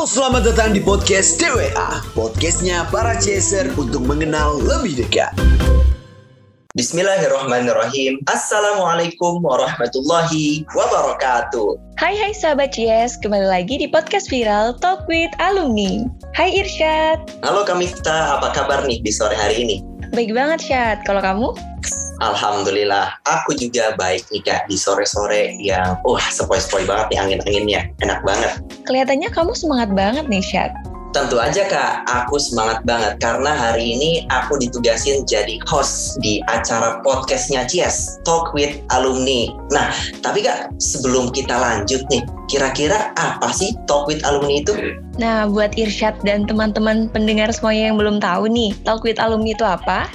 Halo selamat datang di podcast TWA Podcastnya para chaser untuk mengenal lebih dekat. Bismillahirrahmanirrahim. Assalamualaikum warahmatullahi wabarakatuh. Hai hai sahabat CS, kembali lagi di podcast viral Talk with Alumni. Hai Irsyad. Halo Kak Miftah, apa kabar nih di sore hari ini? Baik banget Syad, kalau kamu? Alhamdulillah, aku juga baik nih kak di sore-sore yang wah sepoi-sepoi banget nih angin-anginnya, enak banget. Kelihatannya kamu semangat banget nih Syad. Tentu aja kak, aku semangat banget karena hari ini aku ditugasin jadi host di acara podcastnya Cies, Talk with Alumni. Nah, tapi kak sebelum kita lanjut nih, kira-kira apa sih Talk with Alumni itu? Nah, buat Irsyad dan teman-teman pendengar semuanya yang belum tahu nih, Talk with Alumni itu apa?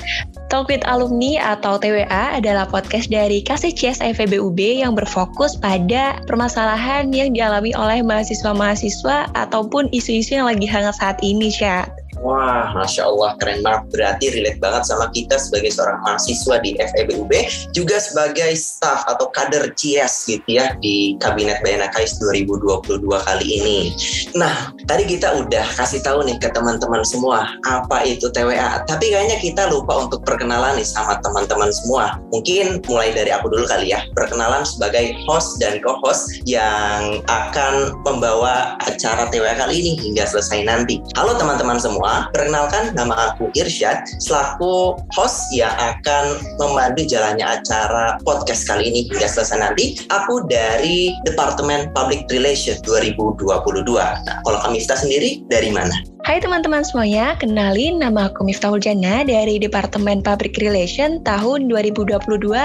Talk with Alumni atau TWA adalah podcast dari KCCS FEBUB yang berfokus pada permasalahan yang dialami oleh mahasiswa-mahasiswa ataupun isu-isu yang lagi hangat saat ini, Syat. Wah, Masya Allah, keren banget. Berarti relate banget sama kita sebagai seorang mahasiswa di FEBUB, juga sebagai staff atau kader CS gitu ya di Kabinet Bayana Kais 2022 kali ini. Nah, tadi kita udah kasih tahu nih ke teman-teman semua apa itu TWA. Tapi kayaknya kita lupa untuk perkenalan nih sama teman-teman semua. Mungkin mulai dari aku dulu kali ya. Perkenalan sebagai host dan co-host yang akan membawa acara TWA kali ini hingga selesai nanti. Halo teman-teman semua, perkenalkan nama aku Irsyad selaku host yang akan memandu jalannya acara podcast kali ini hingga selesai nanti. Aku dari Departemen Public Relations 2022. Nah, kalau Kamifta sendiri dari mana? Hai teman-teman semuanya, kenalin nama aku Miftahul Jana dari Departemen Public Relation tahun 2022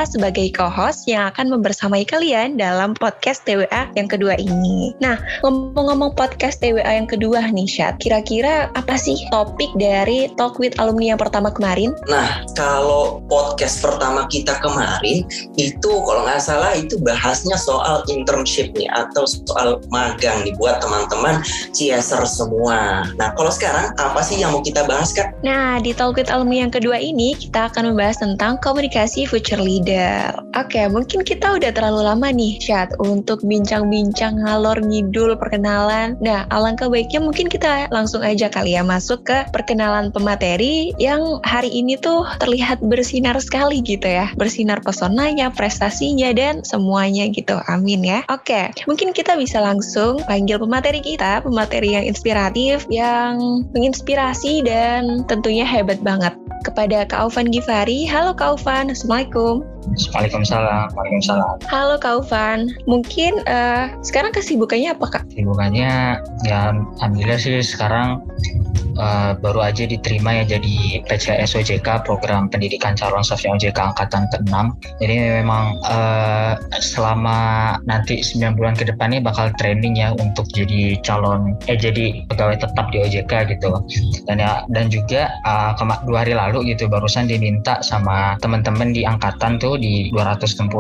sebagai co-host yang akan membersamai kalian dalam podcast TWA yang kedua ini. Nah, ngomong-ngomong podcast TWA yang kedua nih, Syat, kira-kira apa sih topik dari Talk with Alumni yang pertama kemarin? Nah, kalau podcast pertama kita kemarin, itu kalau nggak salah itu bahasnya soal internship nih, atau soal magang nih buat teman-teman CSR semua. Nah, kalau sekarang apa sih yang mau kita bahas Kak? Nah, di Talk with Alumni yang kedua ini kita akan membahas tentang komunikasi future leader. Oke, mungkin kita udah terlalu lama nih, Chat, untuk bincang-bincang ngalor ngidul perkenalan. Nah, alangkah baiknya mungkin kita langsung aja kali ya masuk ke perkenalan pemateri yang hari ini tuh terlihat bersinar sekali gitu ya. Bersinar pesonanya, prestasinya, dan semuanya gitu. Amin ya. Oke, mungkin kita bisa langsung panggil pemateri kita, pemateri yang inspiratif, yang menginspirasi dan tentunya hebat banget. Kepada Kak Aufan Givari, halo Kak Aufan, Assalamualaikum. Waalaikumsalam. Waalaikumsalam. Halo Kak Ufan, mungkin uh, sekarang kesibukannya apa Kak? Kesibukannya ya alhamdulillah sih sekarang uh, baru aja diterima ya jadi PCS OJK program pendidikan calon sosial OJK angkatan ke-6. Jadi memang uh, selama nanti 9 bulan ke depan ini bakal training ya untuk jadi calon eh jadi pegawai tetap di OJK gitu. Dan ya dan juga uh, dua hari lalu gitu barusan diminta sama teman-teman di angkatan tuh di 268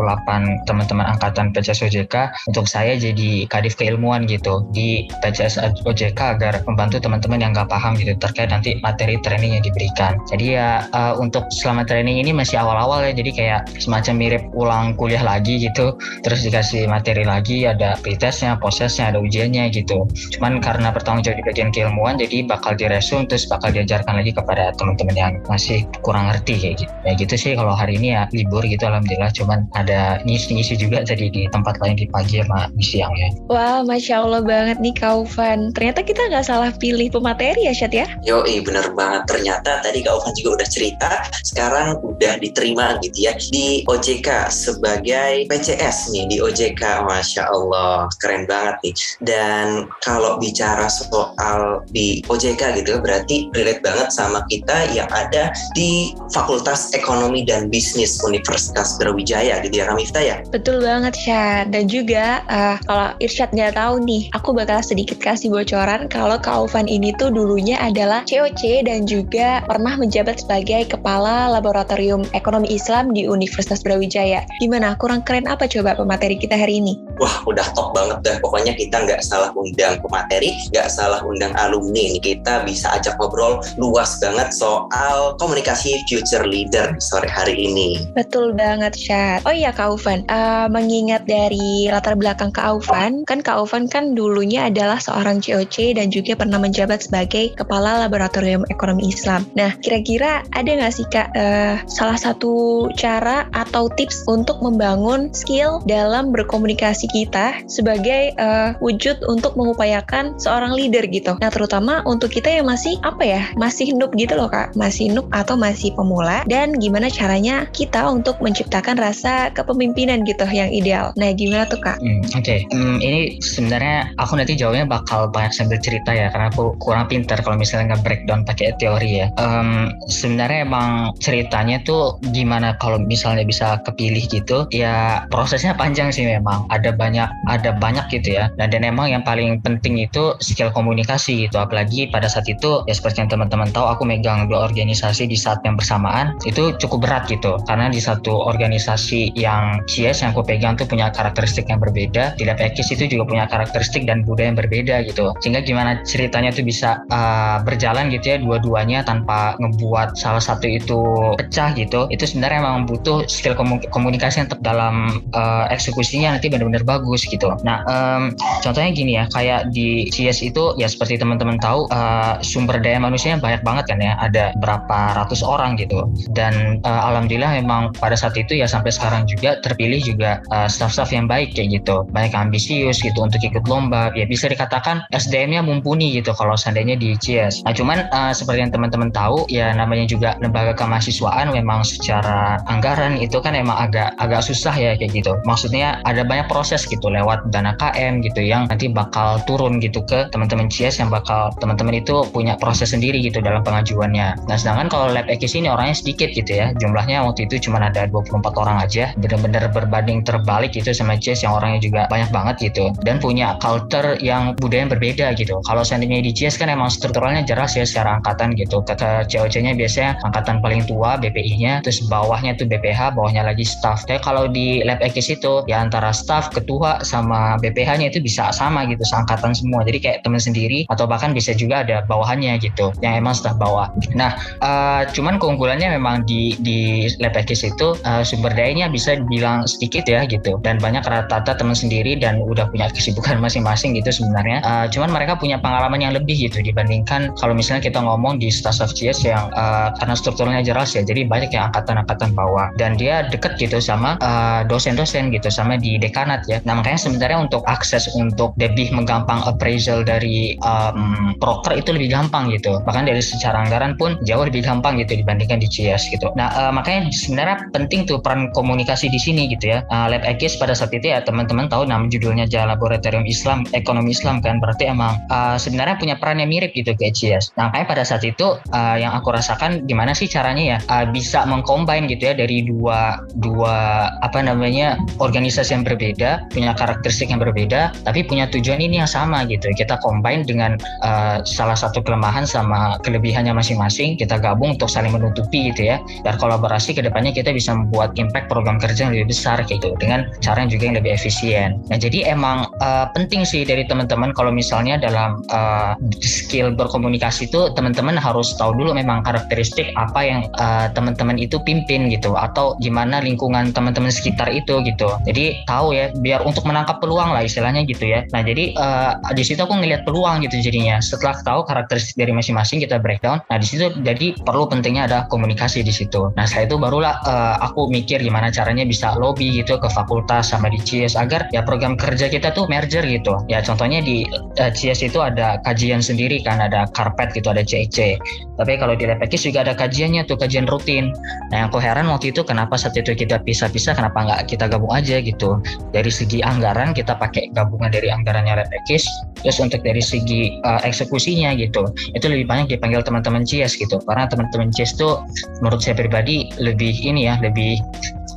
teman-teman angkatan PCS OJK untuk saya jadi kadif keilmuan gitu di PCS OJK agar membantu teman-teman yang nggak paham gitu terkait nanti materi training yang diberikan. Jadi ya uh, untuk selama training ini masih awal-awal ya jadi kayak semacam mirip ulang kuliah lagi gitu terus dikasih materi lagi ada pretestnya, prosesnya, ada ujiannya gitu. Cuman karena bertanggung jawab di bagian keilmuan jadi bakal diresum terus bakal diajarkan lagi kepada teman-teman yang masih kurang ngerti kayak gitu. Ya gitu sih kalau hari ini ya libur gitu alhamdulillah cuman ada ngisi-ngisi juga jadi di tempat lain di pagi sama di siang ya. Wah, Masya Allah banget nih Kaufan. Ternyata kita nggak salah pilih pemateri ya Syat ya? Yo, bener banget. Ternyata tadi Kak Ufan juga udah cerita, sekarang udah diterima gitu ya di OJK sebagai PCS nih di OJK. Masya Allah, keren banget nih. Dan kalau bicara soal di OJK gitu, berarti relate banget sama kita yang ada di Fakultas Ekonomi dan Bisnis Universitas Brawijaya gitu ya Kak ya? Betul banget Syad. Dan juga uh, kalau Irsyad nggak tahu nih, aku bakal sedikit kasih bocoran kalau Kak Ufan ini tuh dulunya adalah COC dan juga pernah menjabat sebagai Kepala Laboratorium Ekonomi Islam di Universitas Brawijaya. Gimana? Kurang keren apa coba pemateri kita hari ini? wah udah top banget dah. Pokoknya kita nggak salah undang pemateri, nggak salah undang alumni. Kita bisa ajak ngobrol luas banget soal komunikasi future leader sore hari ini. Betul banget, Syat. Oh iya, Kak Ufan. Uh, mengingat dari latar belakang Kak Ufan, kan Kak Ufan kan dulunya adalah seorang COC dan juga pernah menjabat sebagai Kepala Laboratorium Ekonomi Islam. Nah, kira-kira ada nggak sih Kak uh, salah satu cara atau tips untuk membangun skill dalam berkomunikasi kita sebagai uh, wujud untuk mengupayakan seorang leader gitu. Nah, terutama untuk kita yang masih apa ya, masih noob gitu loh Kak, masih noob atau masih pemula dan gimana caranya kita untuk menciptakan rasa kepemimpinan gitu yang ideal. Nah, gimana tuh Kak? Hmm, Oke, okay. hmm, ini sebenarnya aku nanti jawabnya bakal banyak sambil cerita ya karena aku kurang pinter kalau misalnya nggak breakdown pakai teori ya. Um, sebenarnya emang ceritanya tuh gimana kalau misalnya bisa kepilih gitu ya prosesnya panjang sih memang ada banyak ada banyak gitu ya dan dan emang yang paling penting itu skill komunikasi gitu apalagi pada saat itu ya seperti yang teman-teman tahu aku megang dua organisasi di saat yang bersamaan itu cukup berat gitu karena di satu organisasi yang CS yang aku pegang tuh punya karakteristik yang berbeda di Ekis itu juga punya karakteristik dan budaya yang berbeda gitu. Sehingga gimana ceritanya tuh bisa uh, berjalan gitu ya dua-duanya tanpa ngebuat salah satu itu pecah gitu. Itu sebenarnya memang butuh skill komunikasi yang tetap dalam uh, eksekusinya nanti benar-benar bagus gitu. Nah um, contohnya gini ya kayak di CS itu ya seperti teman-teman tahu uh, sumber daya manusianya banyak banget kan ya. Ada berapa ratus orang gitu. Dan uh, alhamdulillah memang pada saat itu ya sampai sekarang juga terpilih juga uh, staff-staff yang baik kayak gitu. Banyak ambisius gitu untuk ikut lomba. Ya bisa dikatakan SDM-nya mumpuni gitu kalau seandainya di CS nah cuman uh, seperti yang teman-teman tahu ya namanya juga lembaga kemahasiswaan memang secara anggaran itu kan emang agak agak susah ya kayak gitu. Maksudnya ada banyak proses gitu lewat dana KM gitu yang nanti bakal turun gitu ke teman-teman CS yang bakal teman-teman itu punya proses sendiri gitu dalam pengajuannya. Nah sedangkan kalau lab ekis ini orangnya sedikit gitu ya jumlahnya waktu itu cuma ada 24 orang aja benar-benar berbanding terbalik gitu sama CS yang orangnya juga banyak banget gitu. Dan punya culture yang budaya yang berbeda gitu. Kalau seandainya di CS kan emang strukturalnya jelas ya secara angkatan gitu. Kata COC-nya biasanya angkatan paling tua BPI-nya terus bawahnya tuh BPH bawahnya lagi staff. Kayak kalau di lab ekis itu ya antara staff ketua sama BPH-nya itu bisa sama gitu seangkatan semua. Jadi kayak teman sendiri atau bahkan bisa juga ada bawahannya gitu yang emang staff bawah. Nah uh, cuman keunggulannya memang di di lab ekis itu uh, sumber dayanya bisa dibilang sedikit ya gitu. Dan banyak rata-rata teman sendiri dan udah punya kesibukan masing-masing gitu sebenarnya. Uh, cuman mereka punya pengalaman yang lebih gitu dibandingkan kalau misalnya kita ngomong di staff of CS yang uh, karena strukturnya jelas ya jadi banyak yang angkatan-angkatan bawah. Dan dia deket gitu sama dosen dosen-dosen gitu sama di dekanat ya. Nah makanya sebenarnya untuk akses untuk lebih menggampang appraisal dari um, proker itu lebih gampang gitu. Bahkan dari secara anggaran pun jauh lebih gampang gitu dibandingkan di CS gitu. Nah uh, makanya sebenarnya penting tuh peran komunikasi di sini gitu ya. Uh, lab ekis pada saat itu ya teman-teman tahu nama judulnya Jalan Laboratorium Islam Ekonomi Islam kan? Berarti emang uh, sebenarnya punya peran yang mirip gitu ke CS nah makanya pada saat itu uh, yang aku rasakan gimana sih caranya ya? Uh, bisa mengcombine gitu ya dari dua dua apa namanya organisasi yang berbeda punya karakteristik yang berbeda tapi punya tujuan ini yang sama gitu. Kita combine dengan uh, salah satu kelemahan sama kelebihannya masing-masing kita gabung untuk saling menutupi gitu ya. Dan kolaborasi ke depannya kita bisa membuat impact program kerja yang lebih besar gitu dengan cara yang juga yang lebih efisien. Nah jadi emang uh, penting sih dari teman-teman kalau misalnya dalam uh, skill berkomunikasi itu teman-teman harus tahu dulu memang karakteristik apa yang uh, teman-teman itu pimpin gitu atau gimana lingkungan teman-teman sekitar itu gitu. Jadi tahu ya biar untuk menangkap peluang lah istilahnya gitu ya. Nah jadi uh, di situ aku ngelihat peluang gitu jadinya. Setelah tahu karakteristik dari masing-masing kita breakdown. Nah di situ jadi perlu pentingnya ada komunikasi di situ. Nah setelah itu barulah uh, aku mikir gimana caranya bisa lobby gitu ke fakultas sama di CS agar ya program kerja kita tuh merger gitu. Ya contohnya di uh, eh, CS itu ada kajian sendiri kan ada karpet gitu ada CEC tapi kalau di Lepekis juga ada kajiannya tuh kajian rutin. Nah yang aku heran waktu itu kenapa saat itu kita pisah-pisah kenapa nggak kita gabung aja gitu. Dari segi anggaran kita pakai gabungan dari anggarannya Lepekis terus untuk dari segi uh, eksekusinya gitu itu lebih banyak dipanggil teman-teman CS gitu. Karena teman-teman CS tuh menurut saya pribadi lebih ini ya lebih me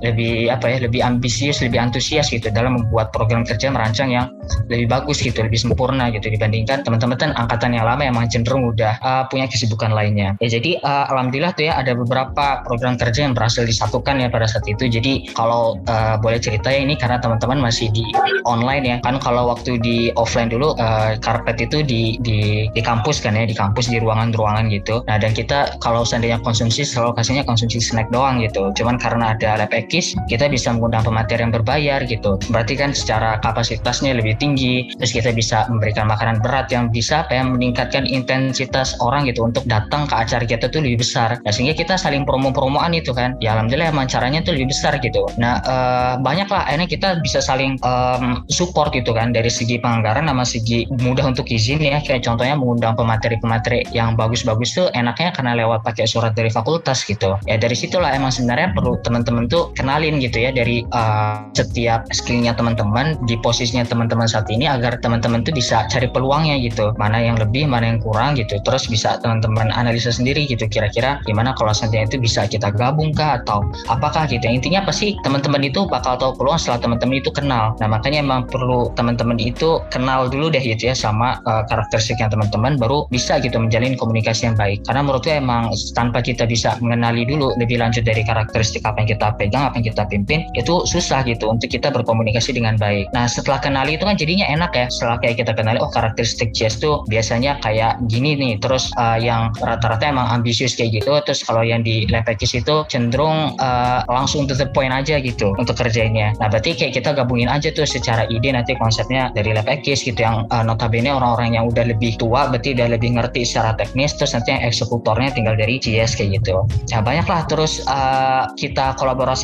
lebih apa ya lebih ambisius lebih antusias gitu dalam membuat program kerja merancang yang lebih bagus gitu lebih sempurna gitu dibandingkan teman-teman angkatan yang lama yang cenderung udah uh, punya kesibukan lainnya. Ya jadi uh, alhamdulillah tuh ya ada beberapa program kerja yang berhasil disatukan ya pada saat itu. Jadi kalau uh, boleh cerita ya ini karena teman-teman masih di online ya. Kan kalau waktu di offline dulu uh, karpet itu di di di kampus kan ya di kampus di ruangan-ruangan gitu. Nah dan kita kalau seandainya konsumsi selalu kasihnya konsumsi snack doang gitu. Cuman karena ada lab ekis kita bisa mengundang pemateri yang berbayar gitu. Berarti kan secara kapasitasnya lebih tinggi terus kita bisa memberikan makanan berat yang bisa apa ya meningkatkan intensitas orang gitu untuk datang ke acara kita tuh lebih besar. Nah, sehingga kita saling promo-promoan itu kan. Ya alhamdulillah emang caranya tuh lebih besar gitu. Nah uh, banyak lah akhirnya kita bisa saling um, support gitu kan dari segi penganggaran sama segi mudah untuk izin ya. Kayak contohnya mengundang pemateri-pemateri yang bagus-bagus tuh enaknya karena lewat pakai surat dari fakultas gitu. Ya dari situlah emang sebenarnya perlu teman-teman tuh kenalin gitu ya dari uh, setiap skillnya teman-teman di posisinya teman-teman saat ini agar teman-teman tuh bisa cari peluangnya gitu. Mana yang lebih mana yang kurang gitu. Terus bisa teman-teman analisa sendiri gitu kira-kira gimana kalau seandainya itu bisa kita gabung kah atau apakah gitu. Intinya pasti teman-teman itu bakal tahu peluang setelah teman-teman itu kenal. Nah makanya emang perlu teman-teman itu kenal dulu deh gitu ya sama uh, karakteristik yang teman-teman baru bisa gitu menjalin komunikasi yang baik. Karena menurut gue emang tanpa kita bisa mengenali dulu lebih lanjut dari karakteristik apa yang kita pegang apa yang kita pimpin itu susah gitu untuk kita berkomunikasi dengan baik. Nah setelah kenali itu kan jadinya enak ya. Setelah kayak kita kenali oh karakteristik Jazz tuh biasanya kayak gini nih. Terus uh, yang rata-rata emang ambisius kayak gitu terus kalau yang di Lepekis itu cenderung uh, langsung to the point aja gitu untuk kerjanya nah berarti kayak kita gabungin aja tuh secara ide nanti konsepnya dari Lepekis gitu yang uh, notabene orang-orang yang udah lebih tua berarti udah lebih ngerti secara teknis terus nanti yang eksekutornya tinggal dari GS kayak gitu. Ya banyak lah terus uh, kita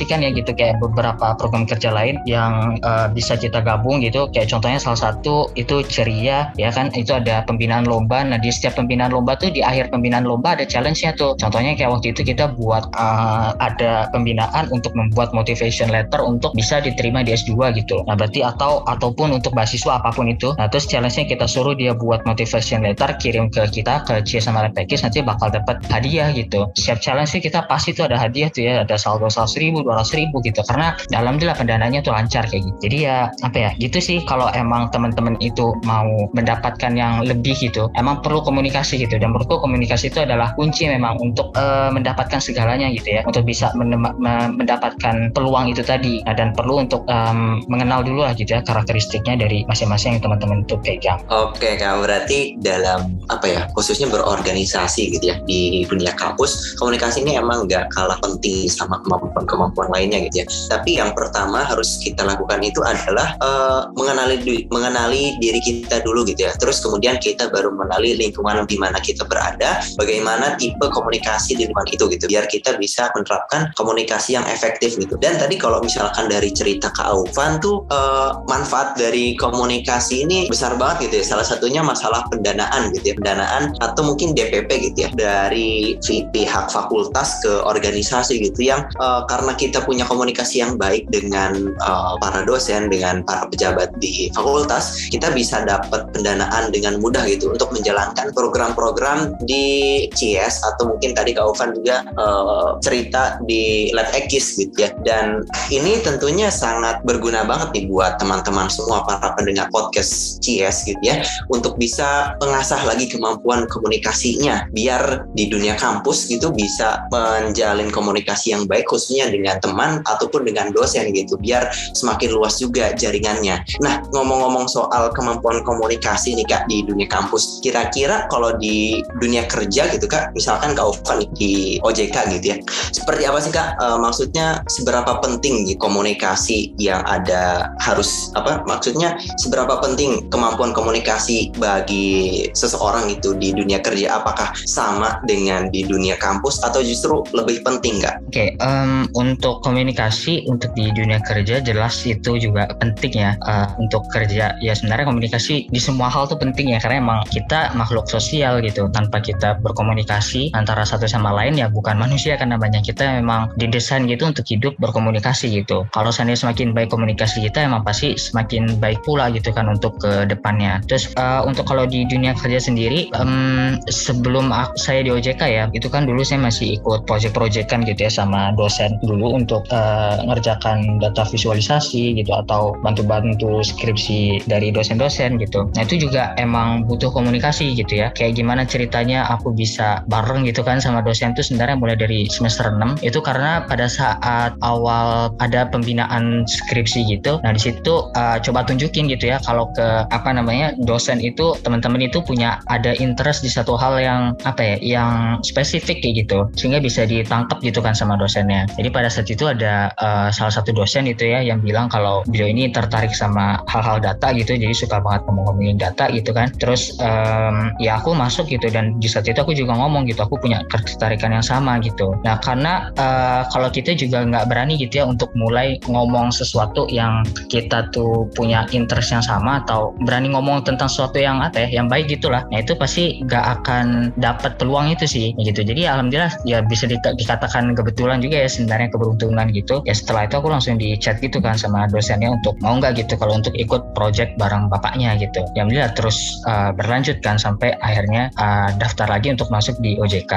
kan ya gitu kayak beberapa program kerja lain yang uh, bisa kita gabung gitu. Kayak contohnya salah satu itu ceria ya kan itu ada pembinaan lomba. Nah di setiap pembinaan lomba tuh di akhir pembinaan lomba ada challenge-nya tuh. Contohnya kayak waktu itu kita buat uh, ada pembinaan untuk membuat motivation letter untuk bisa diterima di S2 gitu. Nah berarti atau ataupun untuk mahasiswa apa pun itu. Nah terus challenge-nya kita suruh dia buat motivation letter kirim ke kita ke Cia sama nanti bakal dapat hadiah gitu. Setiap challenge sih kita pasti tuh ada hadiah tuh ya ada saldo 100 ribu 200 seribu gitu. Karena alhamdulillah pendananya tuh lancar kayak gitu. Jadi ya apa ya gitu sih kalau emang teman-teman itu mau mendapatkan yang lebih gitu emang perlu komunikasi gitu. Dan menurutku komunikasi itu adalah kunci memang untuk uh, mendapatkan segalanya gitu ya. Untuk bisa mendapatkan peluang itu tadi. Nah, dan perlu untuk um, mengenal dulu lah gitu ya karakteristiknya dari masing-masing yang teman-teman itu pegang. Oke okay, kak. Berarti dalam apa ya khususnya berorganisasi gitu ya di dunia kampus komunikasi ini emang nggak kalah penting sama kemampuan-kemampuan lainnya gitu ya. Tapi yang pertama harus kita lakukan itu adalah uh, mengenali mengenali diri kita dulu gitu ya. Terus kemudian kita baru mengenali lingkungan di mana kita berada bagaimana tipe komunikasi di lingkungan itu gitu. Biar kita bisa menerapkan komunikasi yang efektif gitu. Dan tadi kalau misalkan dari cerita Kak Aufan tuh uh, manfaat dari komunikasi ini besar banget gitu ya. Salah satunya masalah pendanaan gitu ya. Pendanaan atau mungkin DPP gitu ya. Dari pihak fakultas ke organisasi gitu yang uh, karena kita punya komunikasi yang baik dengan uh, para dosen dengan para pejabat di fakultas kita bisa dapat pendanaan dengan mudah gitu untuk menjalankan program-program di CS atau mungkin tadi Kak Ovan juga uh, cerita di Lab Ekis gitu ya. Dan ini tentunya sangat berguna banget nih buat teman-teman semua para pendengar podcast CS gitu ya untuk bisa mengasah lagi kemampuan komunikasinya biar di dunia kampus gitu bisa menjalin komunikasi yang baik khususnya dengan ataupun dengan dosen gitu biar semakin luas juga jaringannya. Nah ngomong-ngomong soal kemampuan komunikasi nih kak di dunia kampus, kira-kira kalau di dunia kerja gitu kak, misalkan kak Ovan di OJK gitu ya, seperti apa sih kak? E, maksudnya seberapa penting gitu, komunikasi yang ada harus apa? Maksudnya seberapa penting kemampuan komunikasi bagi seseorang itu di dunia kerja? Apakah sama dengan di dunia kampus atau justru lebih penting kak? Oke, okay, um, untuk komunikasi untuk di dunia kerja jelas itu juga penting ya uh, untuk kerja. Ya sebenarnya komunikasi di semua hal tuh penting ya karena emang kita makhluk sosial gitu. Tanpa kita berkomunikasi antara satu sama lain ya bukan manusia karena banyak kita memang didesain gitu untuk hidup berkomunikasi gitu. Kalau seandainya semakin baik komunikasi kita emang pasti semakin baik pula gitu kan untuk ke depannya. Terus uh, untuk kalau di dunia kerja sendiri um, sebelum saya di OJK ya itu kan dulu saya masih ikut project-project kan gitu ya sama dosen dulu untuk uh, ngerjakan data visualisasi gitu atau bantu-bantu skripsi dari dosen-dosen gitu. Nah itu juga emang butuh komunikasi gitu ya. Kayak gimana ceritanya aku bisa bareng gitu kan sama dosen itu sebenarnya mulai dari semester 6 itu karena pada saat awal ada pembinaan skripsi gitu. Nah di situ uh, coba tunjukin gitu ya kalau ke apa namanya dosen itu teman-teman itu punya ada interest di satu hal yang apa ya yang spesifik kayak gitu sehingga bisa ditangkap gitu kan sama dosennya jadi pada saat itu ada uh, salah satu dosen itu ya yang bilang kalau beliau ini tertarik sama hal-hal data gitu jadi suka banget ngomong-ngomongin data gitu kan. Terus um, ya aku masuk gitu dan di saat itu aku juga ngomong gitu aku punya ketertarikan yang sama gitu. Nah karena uh, kalau kita juga nggak berani gitu ya untuk mulai ngomong sesuatu yang kita tuh punya interest yang sama atau berani ngomong tentang sesuatu yang apa ya yang baik gitulah nah itu pasti gak akan dapat peluang itu sih gitu. Jadi alhamdulillah ya bisa di, dikatakan kebetulan juga ya sebenarnya keberuntungan gitu. Ya setelah itu aku langsung di chat gitu kan sama dosennya untuk mau nggak gitu kalau untuk ikut project bareng bapaknya gitu. Ya alhamdulillah terus uh, berlanjut kan sampai akhirnya uh, daftar lagi untuk masuk di OJK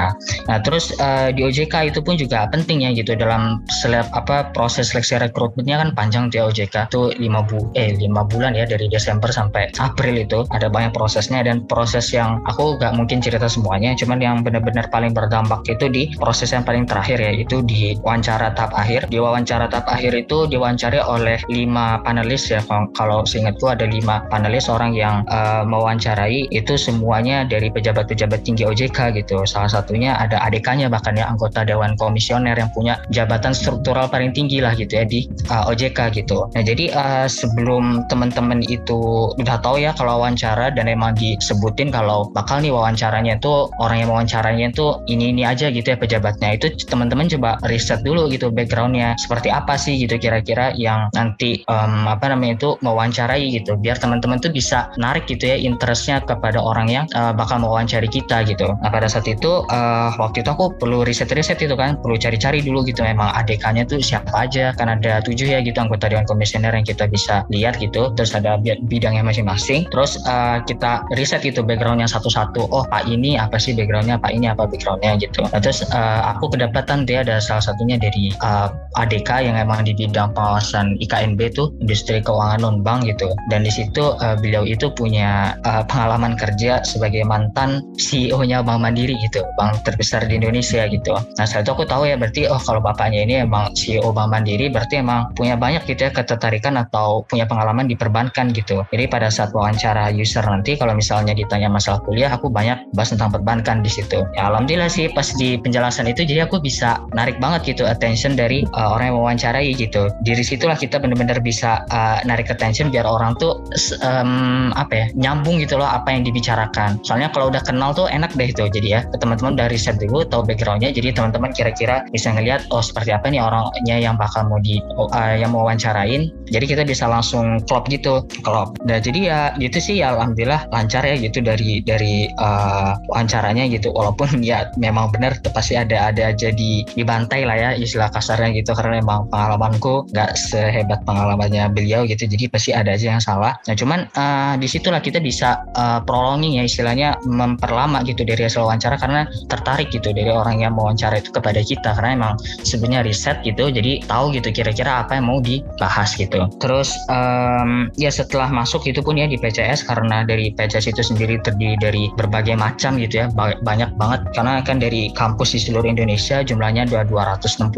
nah terus uh, di OJK itu pun juga penting ya gitu. Dalam seleb apa proses seleksi rekrutmennya kan panjang di OJK tuh lima bu eh lima bulan ya dari Desember sampai April itu. Ada banyak prosesnya dan proses yang aku gak mungkin cerita semuanya. Cuman yang benar-benar paling berdampak itu di proses yang paling terakhir ya itu di wawancara tahap akhir. Di wawancara tahap akhir itu diwawancari oleh lima panelis ya. Kalau seingatku ada lima panelis orang yang uh, mewawancarai itu semuanya dari pejabat-pejabat tinggi OJK gitu. Salah satunya ada ADK-nya bahkan ya anggota Dewan Komisioner yang punya jabatan struktural paling tinggi lah gitu ya di uh, eh, OJK gitu. Nah jadi uh, sebelum teman-teman itu udah tahu ya kalau wawancara dan emang disebutin kalau bakal nih wawancaranya itu orang yang wawancaranya itu ini ini aja gitu ya pejabatnya. Itu teman-teman coba riset dulu gitu backgroundnya seperti apa sih gitu kira-kira yang nanti um, apa namanya itu mewawancarai gitu. Biar teman-teman tuh bisa narik gitu ya interestnya kepada orang yang uh, bakal mewawancari kita gitu. Nah pada saat itu uh, waktu itu aku perlu riset-riset itu kan perlu cari-cari dulu gitu. Memang ADK-nya tuh siapa aja kan ada tujuh ya gitu anggota dewan komisioner yang kita bisa lihat gitu. Terus ada bidangnya masing-masing. Terus uh, kita riset gitu backgroundnya satu-satu. Oh pak ini apa sih backgroundnya pak ini apa backgroundnya gitu. Nah, terus uh, aku kedapatan dia ada salah satunya dari uh, ADK yang emang di bidang pengawasan IKNB tuh industri keuangan non bank gitu. Dan di situ uh, beliau itu punya uh, pengalaman kerja sebagai mantan CEO-nya Bank Mandiri gitu bank terbesar di Indonesia gitu. Nah saat itu aku tahu ya berarti oh kalau bapaknya ini emang CEO Bank Mandiri berarti emang punya banyak gitu ya ketertarikan atau punya pengalaman di perbankan gitu. Jadi pada saat wawancara user nanti kalau misalnya ditanya masalah kuliah aku banyak bahas tentang perbankan di situ. Ya alhamdulillah sih pas di penjelasan itu jadi aku bisa narik banget gitu attention dari uh, orang yang mewawancarai gitu. Dari situlah kita benar-benar bisa uh, narik attention biar orang tuh um, apa ya nyambung gitu loh apa yang dibicarakan. Soalnya kalau udah kenal tuh enak deh itu jadi ya teman-teman dari riset dulu tahu backgroundnya jadi teman-teman kira-kira bisa ngelihat oh seperti apa nih orangnya yang bakal mau di uh, yang mau wawancarain jadi kita bisa langsung klop gitu klop. Dan jadi ya gitu sih ya alhamdulillah lancar ya gitu dari dari uh, wawancaranya gitu. Walaupun ya memang benar pasti ada ada aja di dibantai lah ya istilah kasarnya gitu karena memang pengalamanku nggak sehebat pengalamannya beliau gitu jadi pasti ada aja yang salah. Nah cuman uh, di situlah kita bisa uh, prolonging ya istilahnya memperlama gitu dari hasil wawancara karena tertarik gitu dari orang yang wawancara itu kepada kita karena emang sebenarnya riset gitu jadi tahu gitu kira-kira apa yang mau dibahas gitu. Terus um, ya setelah masuk itu pun ya di PCS karena dari PCS itu sendiri terdiri dari berbagai macam gitu ya banyak banget. Karena kan dari kampus di seluruh Indonesia jumlahnya 268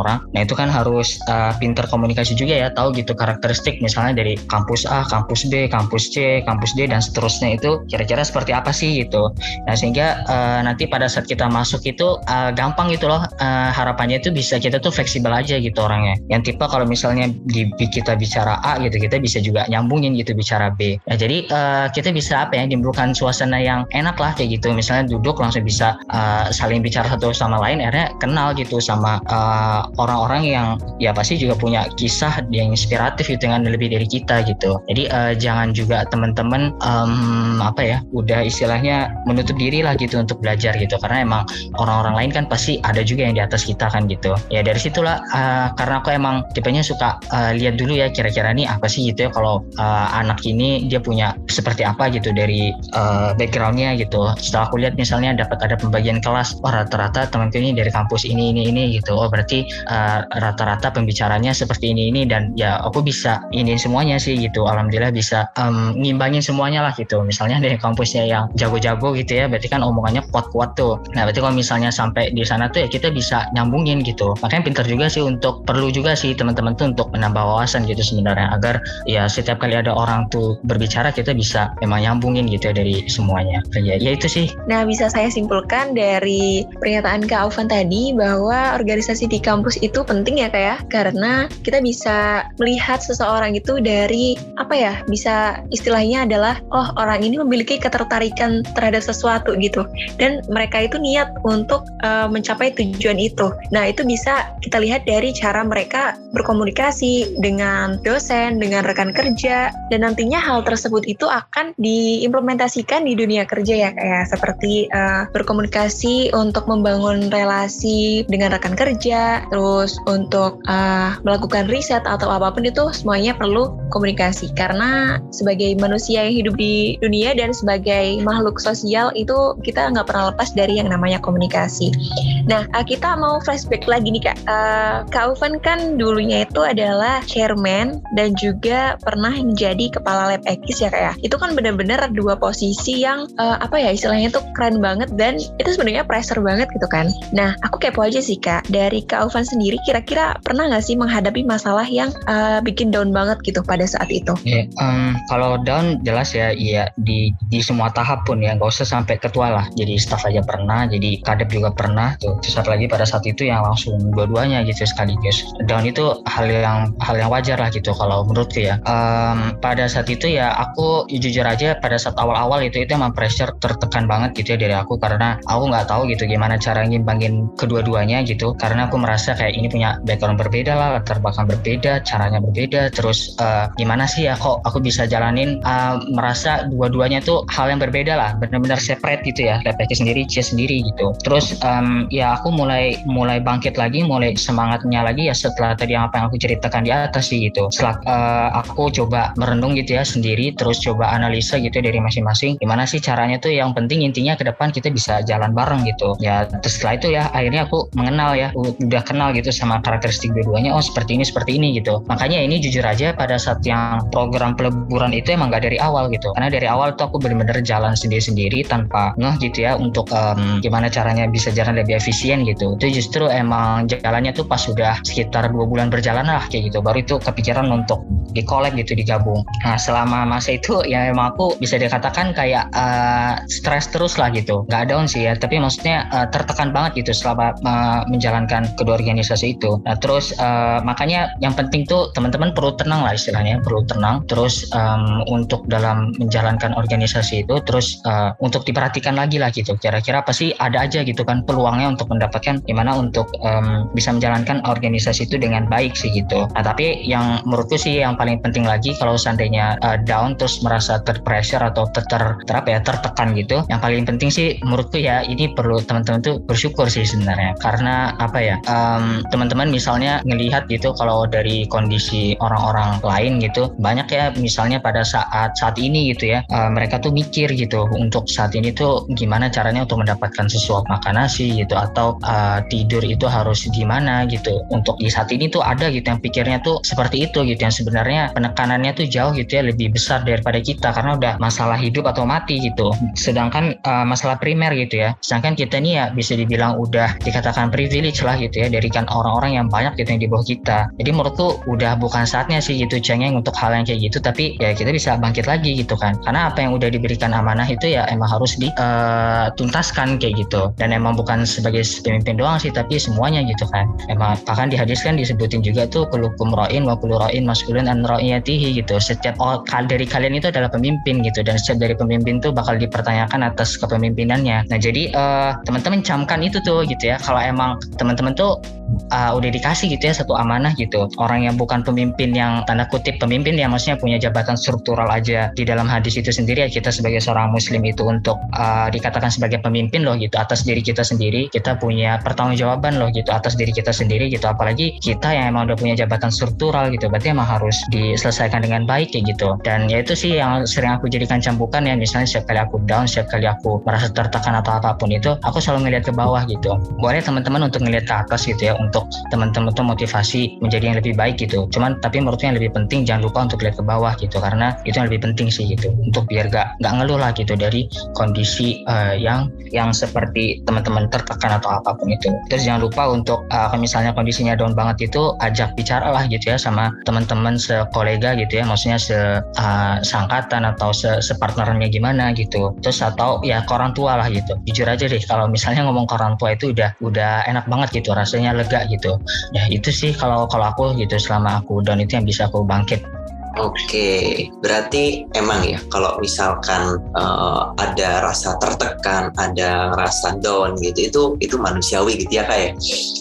orang nah itu kan harus uh, pinter komunikasi juga ya tahu gitu karakteristik misalnya dari kampus A kampus B kampus C kampus D dan seterusnya itu kira-kira seperti apa sih gitu. Nah sehingga uh, nanti pada saat kita masuk itu uh, gampang gitu loh uh, harapannya itu bisa kita tuh fleksibel aja gitu orangnya. Yang tipe kalau misalnya di kita bicara A gitu kita bisa juga nyambungin gitu bicara B. Nah, jadi uh, kita bisa apa ya menimbulkan suasana yang enak lah kayak gitu. Misalnya duduk langsung bisa uh, saling bicara satu sama lain, akhirnya kenal gitu sama uh, orang-orang yang ya pasti juga punya kisah yang inspiratif gitu dengan lebih dari kita gitu. Jadi uh, jangan juga teman-teman um, apa ya udah istilahnya menutup diri lah gitu untuk belajar gitu karena emang orang-orang lain kan pasti ada juga yang di atas kita kan gitu. Ya dari situlah uh, karena aku emang tipenya suka uh, lihat dulu ya kira-kira nih apa sih gitu ya kalau uh, anak ini dia punya seperti apa gitu dari uh, backgroundnya gitu setelah aku lihat misalnya dapat ada pembagian kelas rata-rata temanku ini dari kampus ini ini ini gitu oh berarti uh, rata-rata pembicaranya seperti ini ini dan ya aku bisa ini semuanya sih gitu. Alhamdulillah bisa um, ngimbangin semuanya lah gitu. Misalnya dari kampusnya yang jago-jago gitu ya berarti kan omongannya kuat-kuat tuh. Nah berarti kalau misalnya sampai di sana tuh ya kita bisa nyambungin gitu. Makanya pintar juga sih untuk perlu juga sih teman-teman tuh untuk menambah wawasan gitu sebenarnya agar ya setiap kali ada orang tuh berbicara kita bisa memang nyambungin gitu ya dari semuanya. Ya, ya itu sih. Nah bisa saya simpulkan dari pernyataan Kak Aufan tadi bahwa organisasi di kampus itu penting ya Kak ya? Karena kita bisa melihat seseorang itu dari apa ya bisa istilahnya adalah oh orang ini memiliki ketertarikan terhadap sesuatu gitu. Dan mereka itu niat untuk uh, mencapai tujuan itu. Nah itu bisa kita lihat dari cara mereka berkomunikasi dengan dosen dengan rekan kerja dan nantinya hal tersebut itu akan diimplementasikan di dunia kerja ya kayak seperti uh, berkomunikasi untuk membangun relasi dengan rekan kerja terus untuk uh, melakukan riset atau apa pun itu semuanya perlu komunikasi karena sebagai manusia yang hidup di dunia dan sebagai makhluk sosial itu kita nggak pernah lepas dari yang namanya komunikasi. Nah, uh, kita mau flashback lagi nih kak. Uh, kak Uvan kan dulunya itu adalah chairman dan juga pernah menjadi kepala lab ekis ya kak ya. Itu kan benar-benar dua posisi yang uh, apa ya istilahnya tuh keren banget dan itu sebenarnya pressure banget gitu kan. Nah, aku kepo aja sih kak. Dari kak Sendiri kira-kira pernah nggak sih menghadapi masalah yang uh, bikin down banget gitu pada saat itu? Yeah, um, kalau down jelas ya, iya di di semua tahap pun ya, nggak usah sampai ketua lah. Jadi staff aja pernah, jadi kadep juga pernah. Tuh, satu lagi pada saat itu yang langsung dua-duanya gitu sekaligus. Down itu hal yang hal yang wajar lah gitu kalau menurutku ya. Um, pada saat itu ya aku jujur aja pada saat awal-awal itu itu emang pressure tertekan banget gitu ya dari aku karena aku nggak tahu gitu gimana cara ngimbangin kedua-duanya gitu karena aku merasa kayak ini punya background berbeda lah latar belakang berbeda caranya berbeda. Terus uh, gimana sih ya kok aku bisa jalanin uh, merasa dua-duanya tuh hal yang berbeda lah benar-benar separate gitu ya Lepeki sendiri Cia sendiri gitu. Terus um, ya aku mulai mulai bangkit lagi mulai semangatnya lagi ya setelah tadi apa yang aku ceritakan di atas sih gitu. Setelah uh, aku coba merenung gitu ya sendiri terus coba analisa gitu dari masing-masing gimana sih caranya tuh yang penting intinya ke depan kita bisa jalan bareng gitu. Ya terus setelah itu ya akhirnya aku mengenal ya udah kenal gitu sama karakteristik dua-duanya oh seperti ini seperti ini gitu. Makanya ini jujur aja pada saat yang program peleburan itu emang gak dari awal gitu. Karena dari awal tuh aku bener-bener jalan sendiri-sendiri tanpa ngeh gitu ya untuk um, gimana caranya bisa jalan lebih efisien gitu. Itu justru emang jalannya tuh pas sudah sekitar dua bulan berjalan lah kayak gitu. Baru itu kepikiran untuk di collab gitu digabung. Nah selama masa itu ya emang aku bisa dikatakan kayak uh, stres terus lah gitu. Nggak down sih ya tapi maksudnya uh, tertekan banget gitu selama uh, menjalankan kedua itu. Nah terus uh, makanya yang penting tuh teman-teman perlu tenang lah istilahnya perlu tenang. Terus um, untuk dalam menjalankan organisasi itu terus uh, untuk diperhatikan lagi lah gitu. Kira-kira apa sih ada aja gitu kan peluangnya untuk mendapatkan gimana untuk um, bisa menjalankan organisasi itu dengan baik sih gitu. Nah tapi yang menurutku sih yang paling penting lagi kalau seandainya uh, down terus merasa terpressure atau ter, ter, ter apa ya tertekan gitu yang paling penting sih menurutku ya ini perlu teman-teman tuh bersyukur sih sebenarnya. Karena apa ya teman-teman misalnya ngelihat gitu kalau dari kondisi orang-orang lain gitu banyak ya misalnya pada saat saat ini gitu ya uh, mereka tuh mikir gitu untuk saat ini tuh gimana caranya untuk mendapatkan sesuap makan nasi gitu atau uh, tidur itu harus gimana gitu. Untuk di saat ini tuh ada gitu yang pikirnya tuh seperti itu gitu yang sebenarnya penekanannya tuh jauh gitu ya lebih besar daripada kita karena udah masalah hidup atau mati gitu. Sedangkan uh, masalah primer gitu ya. Sedangkan kita ini ya bisa dibilang udah dikatakan privilege lah gitu ya dari kan orang-orang yang banyak gitu yang di bawah kita. Jadi menurutku udah bukan saatnya sih gitu cengeng untuk hal yang kayak gitu. Tapi ya kita bisa bangkit lagi gitu kan. Karena apa yang udah diberikan amanah itu ya emang harus dituntaskan eh, kayak gitu. Dan emang bukan sebagai pemimpin doang sih tapi semuanya gitu kan. Emang bahkan di hadis kan disebutin juga tuh kulukum ro'in wa ro'in maskulin an ro'iyatihi gitu. Setiap dari kalian itu adalah pemimpin gitu. Dan setiap dari pemimpin tuh bakal dipertanyakan atas kepemimpinannya. Nah jadi uh, teman-teman camkan itu tuh gitu ya. Kalau emang teman-teman tuh uh, udah dikasih gitu ya satu amanah gitu. Orang yang bukan pemimpin yang tanda kutip pemimpin yang maksudnya punya jabatan struktural aja. Di dalam hadis itu sendiri ya kita sebagai seorang muslim itu untuk uh, dikatakan sebagai pemimpin loh gitu atas diri kita sendiri kita punya pertanggungjawaban loh gitu atas diri kita sendiri gitu. Apalagi kita yang emang udah punya jabatan struktural gitu berarti emang harus diselesaikan dengan baik kayak gitu. Dan ya itu sih yang sering aku jadikan cambukan ya misalnya setiap kali aku down setiap kali aku merasa tertekan atau apa pun itu aku selalu ngeliat ke bawah gitu. Boleh teman-teman untuk ngeliat ke atas gitu ya untuk teman-teman tuh motivasi menjadi yang lebih baik gitu. Cuman tapi menurutnya yang lebih penting jangan lupa untuk lihat ke bawah gitu karena itu yang lebih penting sih gitu untuk biar gak nggak ngeluh lah gitu dari kondisi uh, yang yang seperti teman-teman tertekan atau apa pun itu. Terus jangan lupa untuk uh, misalnya kondisinya down banget itu ajak bicara lah gitu ya sama teman-teman sekolega gitu ya maksudnya se uh, seangkatan atau se separtnernya gimana gitu. Terus atau ya orang tua lah gitu. Jujur aja deh kalau misalnya ngomong ke orang tua itu udah udah enak banget gitu rasanya lega gitu. Ya itu sih kalau kalau aku gitu selama aku down itu yang bisa aku bangkit Oke, berarti emang ya kalau misalkan uh, ada rasa tertekan, ada rasa down gitu, itu itu manusiawi gitu ya kak ya.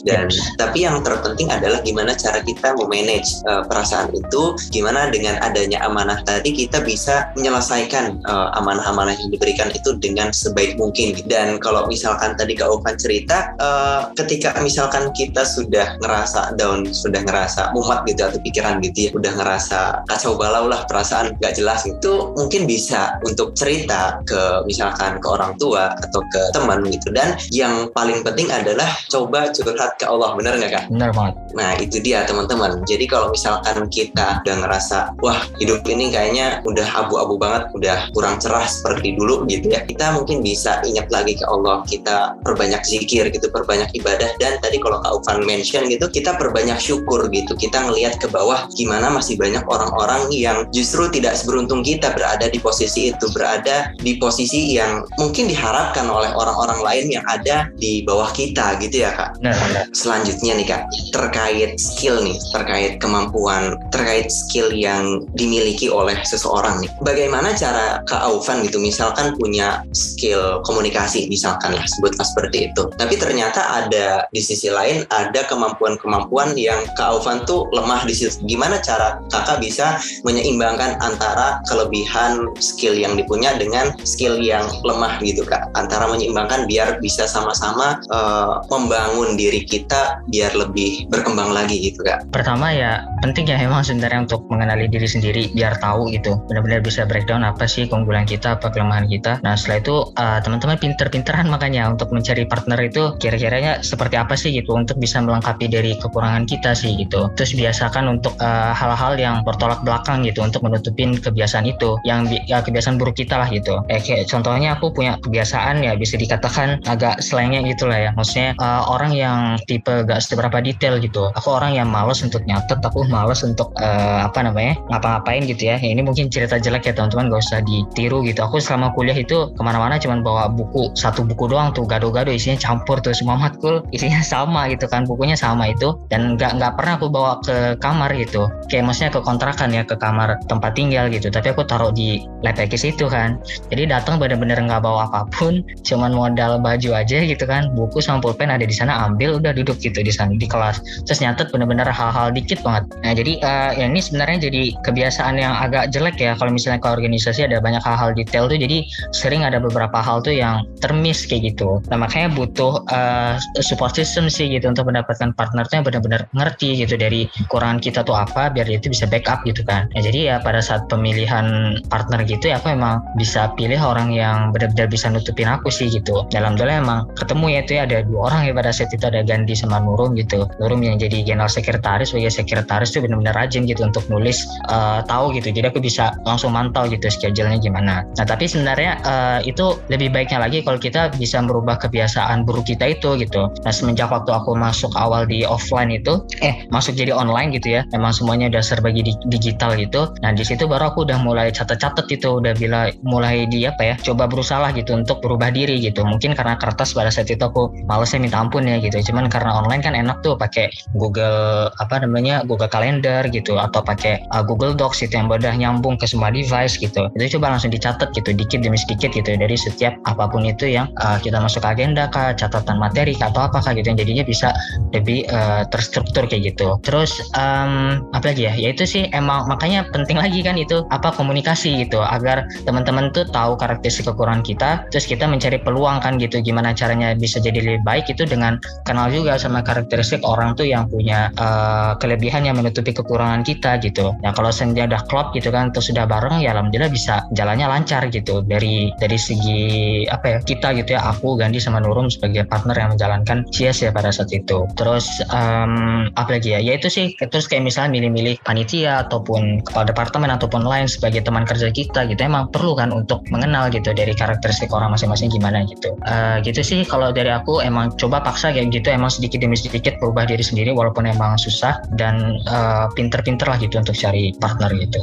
Dan yes. tapi yang terpenting adalah gimana cara kita memanage uh, perasaan itu, gimana dengan adanya amanah tadi kita bisa menyelesaikan uh, amanah-amanah yang diberikan itu dengan sebaik mungkin. Dan kalau misalkan tadi kak Ovan cerita, uh, ketika misalkan kita sudah ngerasa down, sudah ngerasa mumat gitu atau pikiran gitu ya, udah ngerasa kacau balau lah perasaan gak jelas itu mungkin bisa untuk cerita ke misalkan ke orang tua atau ke teman gitu dan yang paling penting adalah coba curhat ke Allah bener nggak kak? Bener banget. Nah itu dia teman-teman. Jadi kalau misalkan kita udah ngerasa wah hidup ini kayaknya udah abu-abu banget, udah kurang cerah seperti dulu gitu ya, kita mungkin bisa ingat lagi ke Allah. Kita perbanyak zikir gitu, perbanyak ibadah dan tadi kalau Kak Ufan mention gitu, kita perbanyak syukur gitu. Kita ngelihat ke bawah gimana masih banyak orang-orang orang yang justru tidak seberuntung kita berada di posisi itu, berada di posisi yang mungkin diharapkan oleh orang-orang lain yang ada di bawah kita gitu ya kak. Nah, Selanjutnya nih kak, terkait skill nih, terkait kemampuan, terkait skill yang dimiliki oleh seseorang nih. Bagaimana cara kak Aufan gitu, misalkan punya skill komunikasi misalkan lah sebutlah seperti itu. Tapi ternyata ada di sisi lain ada kemampuan-kemampuan yang kak Aufan tuh lemah di situ. Gimana cara kakak bisa menyeimbangkan antara kelebihan skill yang dipunya dengan skill yang lemah gitu kak. Antara menyeimbangkan biar bisa sama-sama uh, membangun diri kita biar lebih berkembang lagi gitu kak. Pertama ya penting ya memang sebenarnya untuk mengenali diri sendiri biar tahu gitu. Benar-benar bisa breakdown apa sih keunggulan kita apa kelemahan kita. Nah setelah itu uh, teman-teman pinter-pinteran makanya untuk mencari partner itu kira-kiranya seperti apa sih gitu untuk bisa melengkapi dari kekurangan kita sih gitu. Terus biasakan untuk uh, hal-hal yang bertolak belakang gitu untuk menutupin kebiasaan itu yang ya kebiasaan buruk kita lah gitu. Eh, kayak contohnya aku punya kebiasaan ya bisa dikatakan agak selengnya gitu lah ya. Maksudnya uh, orang yang tipe gak seberapa detail gitu. Aku orang yang males untuk nyatet aku males untuk uh, apa namanya ngapa-ngapain gitu ya. ya ini mungkin cerita jelek ya teman-teman gak usah ditiru gitu. Aku selama kuliah itu ke mana-mana cuman bawa buku satu buku doang tuh gado-gado isinya campur tuh semua matkul isinya sama gitu kan bukunya sama itu. Dan nggak nggak pernah aku bawa ke kamar gitu. Kayak maksudnya ke kontrakan ya ke kamar tempat tinggal gitu tapi aku taruh di lepekis itu kan. Jadi datang bener-bener nggak bawa apa pun cuman modal baju aja gitu kan. Buku sama pulpen ada di sana ambil udah duduk gitu di sana di kelas. Terus nyatet bener-bener hal-hal dikit banget. Nah jadi uh, ya ini sebenarnya jadi kebiasaan yang agak jelek ya kalau misalnya ke organisasi ada banyak hal-hal detail tuh jadi sering ada beberapa hal tuh yang termiss kayak gitu. Nah makanya butuh uh, support system sih gitu untuk mendapatkan partner tuh yang benar-benar ngerti gitu dari kekurangan kita tuh apa biar itu bisa backup gitu kan. Ya jadi ya pada saat pemilihan partner gitu ya aku emang bisa pilih orang yang benar-benar bisa nutupin aku sih gitu. Dalam doanya emang ketemu ya itu ya ada dua orang ya pada saat itu ada Gandhi sama Nurum gitu. Nurum yang jadi general sekretaris sebagai sekretaris tuh benar-benar rajin gitu untuk nulis uh, tahu gitu. Jadi aku bisa langsung mantau gitu schedule-nya gimana. Nah tapi sebenarnya uh, itu lebih baiknya lagi kalau kita bisa merubah kebiasaan buruk kita itu gitu. Nah semenjak waktu aku masuk awal di offline itu eh masuk jadi online gitu ya emang semuanya udah serba digital digital gitu. Nah di situ baru aku udah mulai catat-catat itu udah bila mulai di apa ya coba berusaha lah gitu untuk berubah diri gitu. Mungkin karena kertas pada saat itu aku malesnya minta ampun ya gitu. Cuman karena online kan enak tuh pakai Google apa namanya Google Calendar gitu atau pakai uh, Google Docs itu yang mudah nyambung ke semua device gitu. Itu coba langsung dicatat gitu dikit demi sedikit gitu. Dari setiap apa pun itu yang uh, kita masuk agenda kah catatan materi kah atau apakah gitu yang jadinya bisa lebih uh, terstruktur kayak gitu. Terus um, apa lagi ya? Ya itu sih emang makanya penting lagi kan itu apa komunikasi gitu agar teman-teman tuh tahu karakteristik kekurangan kita terus kita mencari peluang kan gitu gimana caranya bisa jadi lebih baik itu dengan kenal juga sama karakteristik orang tuh yang punya uh, kelebihan yang menutupi kekurangan kita gitu. Ya kalau senja udah klop gitu kan terus sudah bareng ya alhamdulillah bisa jalannya lancar gitu dari dari segi apa ya kita gitu ya aku Gandhi sama Nurum sebagai partner yang menjalankan CS ya pada saat itu. Terus um, apa lagi ya ya itu sih terus kayak misalnya milih-milih panitia ataupun kepala departemen ataupun lain sebagai teman kerja kita gitu. Emang perlu kan untuk mengenal gitu dari karakteristik orang masing-masing gimana gitu. Uh, gitu sih kalau dari aku emang coba paksa kayak gitu emang sedikit demi sedikit berubah diri sendiri walaupun emang susah dan uh, pinter-pinter lah gitu untuk cari partner gitu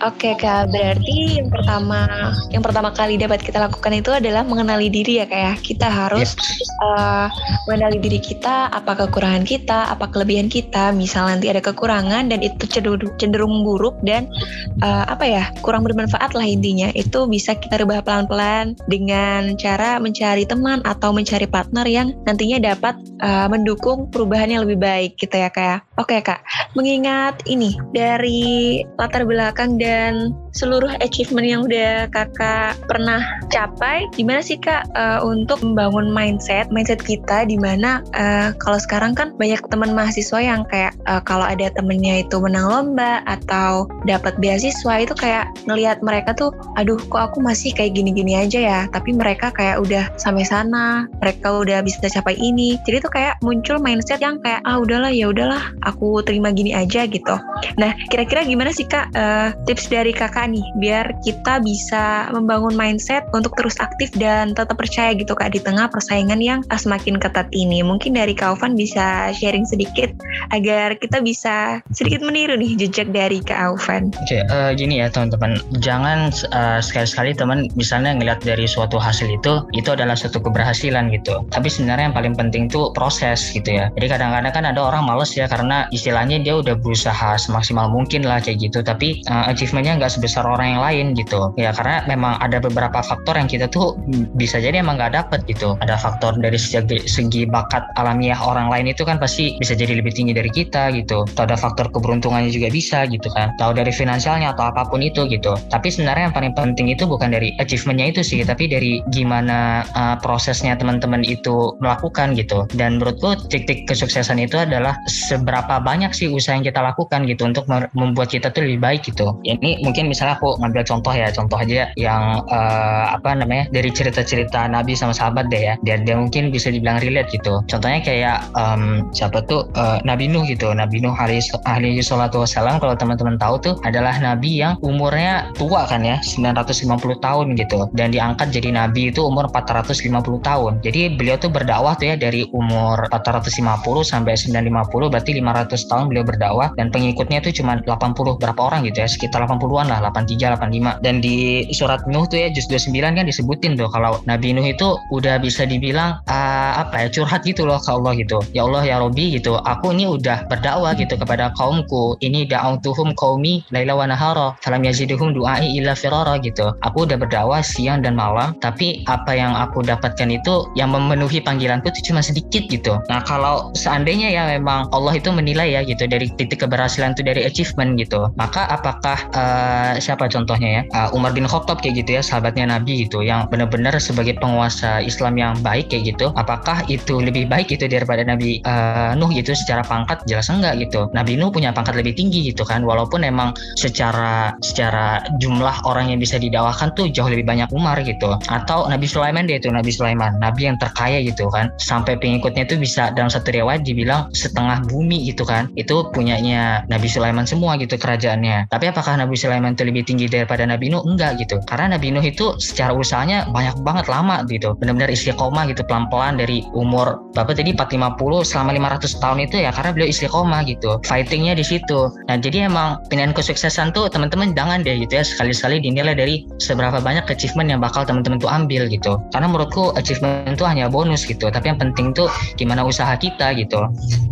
Oke kak, berarti yang pertama yang pertama kali dapat kita lakukan itu adalah mengenali diri ya kak ya. Kita harus yes. uh, mengenali diri kita, apa kekurangan kita, apa kelebihan kita. Misal nanti ada kekurangan dan itu cenderung, cenderung buruk dan uh, apa ya kurang bermanfaat lah intinya. Itu bisa kita rubah pelan-pelan dengan cara mencari teman atau mencari partner yang nantinya dapat uh, mendukung perubahan yang lebih baik gitu ya kak ya. Oke kak, mengingat ini dari latar belakang dan dan seluruh achievement yang udah kakak pernah capai, gimana sih kak uh, untuk membangun mindset, mindset kita di mana uh, kalau sekarang kan banyak teman mahasiswa yang kayak uh, kalau ada temennya itu menang lomba atau dapat beasiswa itu kayak ngelihat mereka tuh, aduh kok aku masih kayak gini-gini aja ya, tapi mereka kayak udah sampai sana, mereka udah bisa capai ini, jadi tuh kayak muncul mindset yang kayak ah udahlah ya udahlah, aku terima gini aja gitu. Nah kira-kira gimana sih kak uh, tips dari kakak nih biar kita bisa membangun mindset untuk terus aktif dan tetap percaya gitu kak di tengah persaingan yang semakin ketat ini. Mungkin dari Kak Aufan bisa sharing sedikit agar kita bisa sedikit meniru nih jejak dari Kak Aufan. Oke, okay, uh, eh, gini ya teman-teman, jangan uh, sekali-sekali teman misalnya ngeliat dari suatu hasil itu itu adalah suatu keberhasilan gitu. Tapi sebenarnya yang paling penting tuh proses gitu ya. Jadi kadang-kadang kan ada orang males ya karena istilahnya dia udah berusaha semaksimal mungkin lah kayak gitu, tapi uh, achievementnya nggak sebesar orang yang lain gitu. Ya karena memang ada beberapa faktor yang kita tuh bisa jadi emang nggak dapet gitu. Ada faktor dari segi, segi bakat alamiah orang lain itu kan pasti bisa jadi lebih tinggi dari kita gitu. Atau ada faktor keberuntungannya juga bisa gitu kan. Atau dari finansialnya atau apa pun itu gitu. Tapi sebenarnya yang paling penting itu bukan dari achievementnya itu sih tapi dari gimana uh, prosesnya teman-teman itu melakukan gitu. Dan menurutku titik kesuksesan itu adalah seberapa banyak sih usaha yang kita lakukan gitu untuk membuat kita tuh lebih baik gitu. Ini mungkin misalnya aku ngambil contoh ya contoh aja yang uh, apa namanya dari cerita-cerita Nabi sama sahabat deh ya. Dan dia mungkin bisa dibilang relate gitu. Contohnya kayak um, siapa tuh uh, Nabi Nuh gitu. Nabi Nuh alaihi salatu wassalam kalau teman-teman tahu tuh adalah Nabi yang umurnya tua kan ya 950 tahun gitu. Dan diangkat jadi Nabi itu umur 450 tahun. Jadi beliau tuh berdakwah tuh ya dari umur 450 sampai 950 berarti 500 tahun beliau berdakwah. Dan pengikutnya itu cuma 80 berapa orang gitu ya sekitar 80-an lah 83 85 dan di surat Nuh tuh ya juz 29 kan disebutin tuh kalau Nabi Nuh itu udah bisa dibilang uh, apa ya curhat gitu loh ke Allah gitu. Ya Allah ya Robi gitu aku ini udah berdakwah gitu kepada kaumku. Ini da'autuhum qaumi laila wa nahara falam yaziduhum du'ai illa firara gitu. Aku udah berdakwah siang dan malam tapi apa yang aku dapatkan itu yang memenuhi panggilanku itu cuma sedikit gitu. Nah kalau seandainya ya memang Allah itu menilai ya gitu dari titik keberhasilan itu dari achievement gitu maka apakah uh, siapa contohnya ya? Uh, Umar bin Khattab kayak gitu ya sahabatnya Nabi gitu yang benar-benar sebagai penguasa Islam yang baik kayak gitu. Apakah itu lebih baik gitu daripada Nabi uh, Nuh gitu secara pangkat? Jelas enggak gitu. Nabi Nuh punya pangkat lebih tinggi gitu kan walaupun emang secara secara jumlah orang yang bisa didakwakan tuh jauh lebih banyak Umar gitu. Atau Nabi Sulaiman dia itu Nabi Sulaiman. Nabi yang terkaya gitu kan. Sampai pengikutnya itu bisa dalam satu riwayat dibilang setengah bumi gitu kan. Itu punyanya Nabi Sulaiman semua gitu kerajaannya. Tapi apakah Nabi Sulaiman itu lebih tinggi daripada Nabi Nuh? Enggak gitu. Karena Nabi Nuh itu secara usahanya banyak banget lama gitu. Benar-benar istiqomah gitu pelan-pelan dari umur berapa tadi 450 selama 500 tahun itu ya karena beliau istiqomah gitu. Fightingnya di situ. Nah jadi emang pilihan kesuksesan tuh teman-teman jangan deh gitu ya sekali-sekali dinilai dari seberapa banyak achievement yang bakal teman-teman tuh ambil gitu. Karena menurutku achievement itu hanya bonus gitu. Tapi yang penting tuh gimana usaha kita gitu.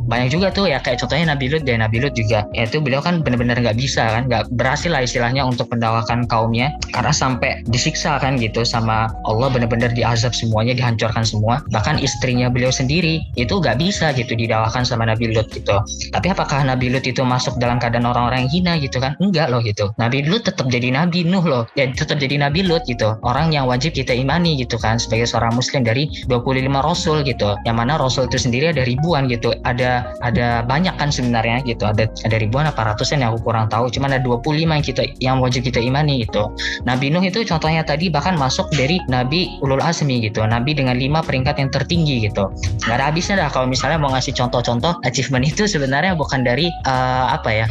Banyak juga tuh ya kayak contohnya Nabi Lut deh Nabi Lut juga. Ya itu beliau kan benar-benar nggak bisa kan nggak berhasil lah istilahnya untuk mendawakan kaumnya karena sampai disiksa kan gitu sama Allah benar-benar diazab semuanya dihancurkan semua. Bahkan istrinya beliau sendiri itu gak bisa gitu didawakan sama Nabi Lut gitu. Tapi apakah Nabi Lut itu masuk dalam keadaan orang-orang yang hina gitu kan? Enggak loh gitu. Nabi Lut tetap jadi Nabi Nuh loh. Ya tetap jadi Nabi Lut gitu. Orang yang wajib kita imani gitu kan sebagai seorang muslim dari 25 rasul gitu. Yang mana rasul itu sendiri ada ribuan gitu. Ada ada banyak kan sebenarnya gitu. Ada ada ribuan apa ratusan yang aku kurang tahu. Cuman ada 25 yang kita yang wajib kita imani gitu. Nabi Nuh itu contohnya tadi bahkan masuk dari Nabi Ulul Azmi gitu. Nabi dengan lima peringkat yang tertinggi gitu. Nggak ada habisnya dah kalau misalnya mau ngasih contoh-contoh achievement itu sebenarnya bukan dari uh, apa ya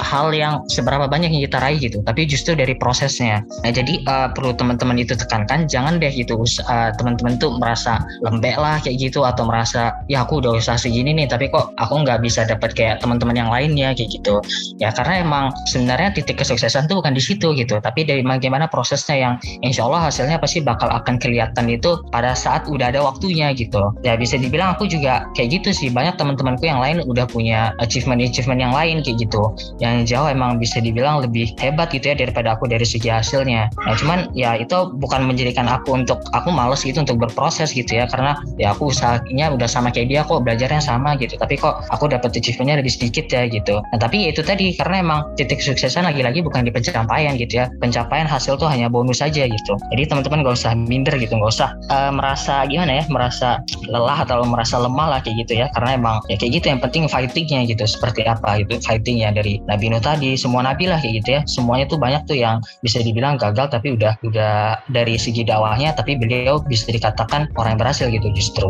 hal yang seberapa banyak yang kita raih gitu tapi justru dari prosesnya. Nah jadi uh, perlu teman-teman itu tekankan jangan deh gitu uh, teman-teman tuh merasa lembek lah kayak gitu atau merasa ya aku udah usaha segini nih tapi kok aku nggak bisa dapat kayak teman-teman yang lainnya kayak gitu. Ya karena emang sebenarnya titik kesuksesan tuh bukan di situ gitu. Tapi dari bagaimana prosesnya yang insya Allah hasilnya pasti bakal akan kelihatan itu pada saat udah ada waktunya gitu. Ya bisa dibilang aku juga kayak gitu sih. Banyak teman-temanku yang lain udah punya achievement-achievement yang lain kayak gitu. Yang jauh emang bisa dibilang lebih hebat gitu ya daripada aku dari segi hasilnya. Nah cuman ya itu bukan menjadikan aku untuk aku males gitu untuk berproses gitu ya. Karena ya aku usahanya udah sama kayak dia kok belajarnya sama gitu. Tapi kok aku dapat achievementnya lebih sedikit ya gitu. Nah tapi ya itu tadi karena emang titik suksesan lagi-lagi bukan di pencapaian gitu ya. Pencapaian hasil tuh hanya bonus saja gitu. Jadi teman-teman gak usah minder gitu gak usah uh, merasa gimana ya merasa lelah atau merasa lemah lah kayak gitu ya. Karena emang ya kayak gitu yang penting fightingnya gitu seperti apa itu fightingnya dari Nabi Nuh tadi semua Nabi lah kayak gitu ya. Semuanya tuh banyak tuh yang bisa dibilang gagal tapi udah udah dari segi dakwahnya tapi beliau bisa dikatakan orang yang berhasil gitu justru.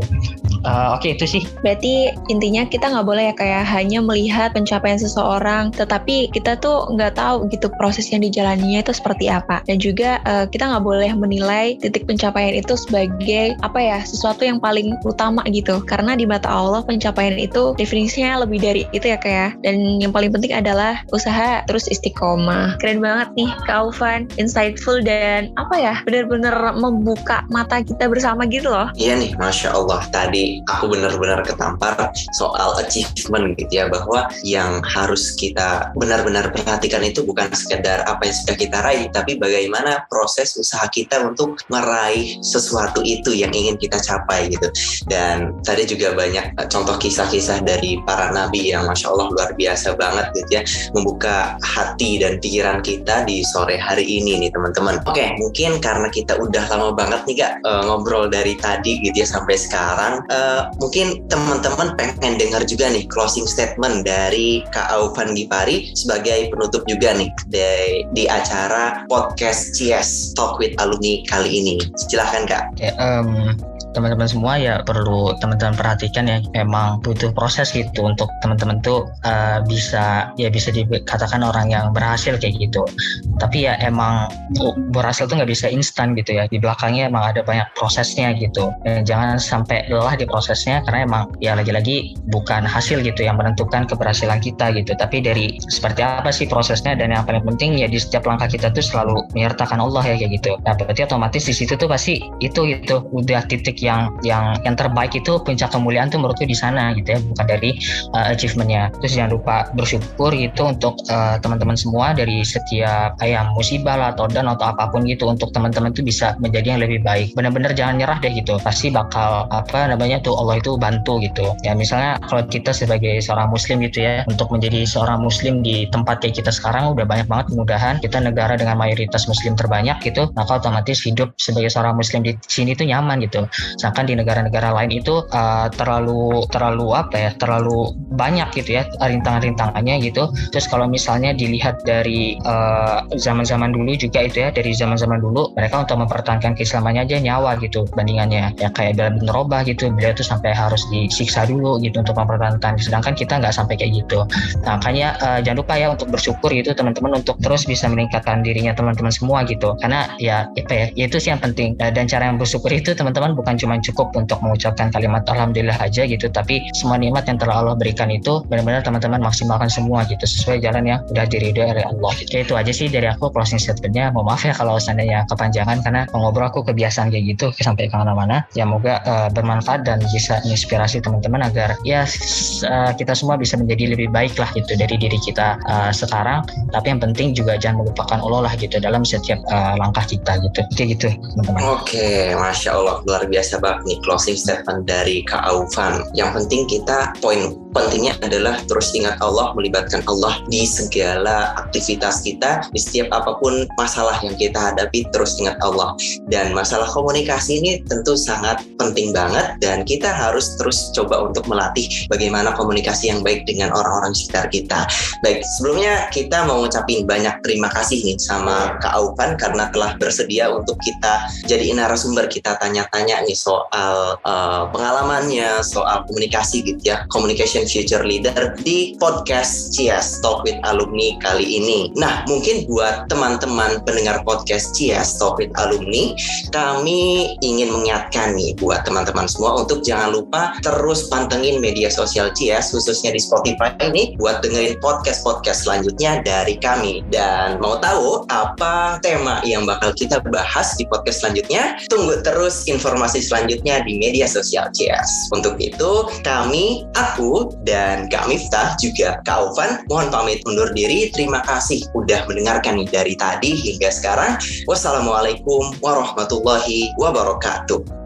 Uh, oke okay, itu sih. Berarti intinya kita nggak boleh ya kayak hanya melihat pencapaian seseorang tetapi kita tuh nggak tahu gitu proses yang dijalaninya itu seperti apa. Dan juga uh, kita nggak boleh menilai titik pencapaian itu sebagai apa ya sesuatu yang paling utama gitu. Karena di mata Allah pencapaian itu definisinya lebih dari itu ya kayak dan yang paling penting adalah usaha terus istiqomah. Keren banget nih Kak Aufan insightful dan apa ya benar-benar membuka mata kita bersama gitu loh. Iya nih Masya Allah. Tadi aku benar-benar ketampar soal achievement gitu ya bahwa yang harus kita benar-benar perhatikan itu bukan sekedar apa yang sudah kita raih tapi bagaimana proses usaha kita untuk meraih sesuatu itu yang ingin kita capai gitu. Dan tadi juga banyak eh, contoh kisah-kisah dari para nabi yang masya Allah luar biasa banget gitu ya membuka hati dan pikiran kita di sore hari ini nih teman-teman. Oke mungkin karena kita udah lama banget nih gak uh, ngobrol dari tadi gitu ya sampai sekarang uh, mungkin teman-teman pengen dengar juga nih closing statement dari Kak Aufan Gipari sebagai penutup juga nih di, di acara podcast CS Talk with Alumni kali ini. Silahkan Kak. Ya, um, teman-teman semua ya perlu teman-teman perhatikan ya memang butuh proses gitu untuk teman-teman tuh uh, bisa ya bisa dikatakan orang yang berhasil kayak gitu. Tapi ya emang berhasil tuh nggak bisa instan gitu ya. Di belakangnya emang ada banyak prosesnya gitu. Dan jangan sampai lelah di prosesnya karena emang ya lagi-lagi bukan hasil gitu yang menentukan keberhasilan kita gitu. Tapi dari seperti apa sih prosesnya dan yang paling penting ya di setiap langkah kita tuh selalu menyertakan Allah ya kayak gitu. Nah berarti otomatis di situ tuh pasti itu itu udah titik yang yang yang terbaik itu puncak kemuliaan tuh menurutku di sana gitu ya bukan dari uh, achievementnya. Terus jangan lupa bersyukur itu untuk uh, teman-teman semua dari setiap kayak musibah lah atau dan atau apa pun gitu untuk teman-teman tuh bisa menjadi yang lebih baik. Benar-benar jangan nyerah deh gitu pasti bakal apa namanya tuh Allah itu bantu gitu. Ya misalnya kalau kita sebagai seorang muslim gitu ya untuk menjadi seorang muslim di tempat kayak kita sekarang udah banyak banget kemudahan kita negara dengan mayoritas muslim terbanyak gitu maka otomatis hidup sebagai seorang muslim di sini tuh nyaman gitu sedangkan di negara-negara lain itu uh, terlalu terlalu apa ya terlalu banyak gitu ya rintangan-rintangannya gitu. Terus kalau misalnya dilihat dari uh, zaman-zaman dulu juga itu ya dari zaman-zaman dulu mereka untuk mempertahankan keislamannya aja nyawa gitu bandingannya. Ya kayak dalam bin gitu beliau tuh sampai harus disiksa dulu gitu untuk mempertahankan. Sedangkan kita nggak sampai kayak gitu. Nah, makanya uh, jangan lupa ya untuk bersyukur gitu teman-teman untuk terus bisa meningkatkan dirinya teman-teman semua gitu. Karena ya apa ya, ya itu sih yang penting. Dan cara yang bersyukur itu teman-teman bukan cuma cukup untuk mengucapkan kalimat alhamdulillah aja gitu tapi semua nikmat yang telah Allah berikan itu benar-benar teman-teman maksimalkan semua gitu sesuai jalan yang udah diridhoi oleh Allah. Oke, itu aja sih dari aku closing statementnya. Mohon maaf ya kalau seandainya kepanjangan karena ngobrol aku kebiasaan kayak gitu sampai ke mana-mana. Ya moga uh, bermanfaat dan bisa menginspirasi teman-teman agar ya uh, kita semua bisa menjadi lebih baik lah gitu dari diri kita uh, sekarang. Tapi yang penting juga jangan melupakan Allah lah gitu dalam setiap uh, langkah kita gitu. Kayak gitu teman-teman. Oke masya Allah luar biasa banget nih closing statement dari Kak Aufan. Yang penting kita poin pentingnya adalah terus ingat Allah melibatkan Allah di segala aktivitas kita di setiap apa pun masalah yang kita hadapi terus ingat Allah. Dan masalah komunikasi ini tentu sangat penting banget dan kita harus terus coba untuk melatih bagaimana komunikasi yang baik dengan orang-orang sekitar kita. Baik sebelumnya kita mau ngucapin banyak terima kasih nih sama Kak Aufan karena telah bersedia untuk kita jadi narasumber kita tanya-tanya nih soal uh, pengalamannya soal komunikasi gitu ya communication Future Leader di podcast Cias Talk with Alumni kali ini. Nah, mungkin buat teman-teman pendengar podcast Cias Talk with Alumni, kami ingin mengingatkan nih buat teman-teman semua untuk jangan lupa terus pantengin media sosial Cias khususnya di Spotify ini buat dengerin podcast-podcast selanjutnya dari kami. Dan mau tahu apa tema yang bakal kita bahas di podcast selanjutnya? Tunggu terus informasi selanjutnya di media sosial Cias. Untuk itu, kami, aku, dan Kak Miftah juga Kak Ovan mohon pamit undur diri. Terima kasih udah mendengarkan dari tadi hingga sekarang. Wassalamualaikum warahmatullahi wabarakatuh.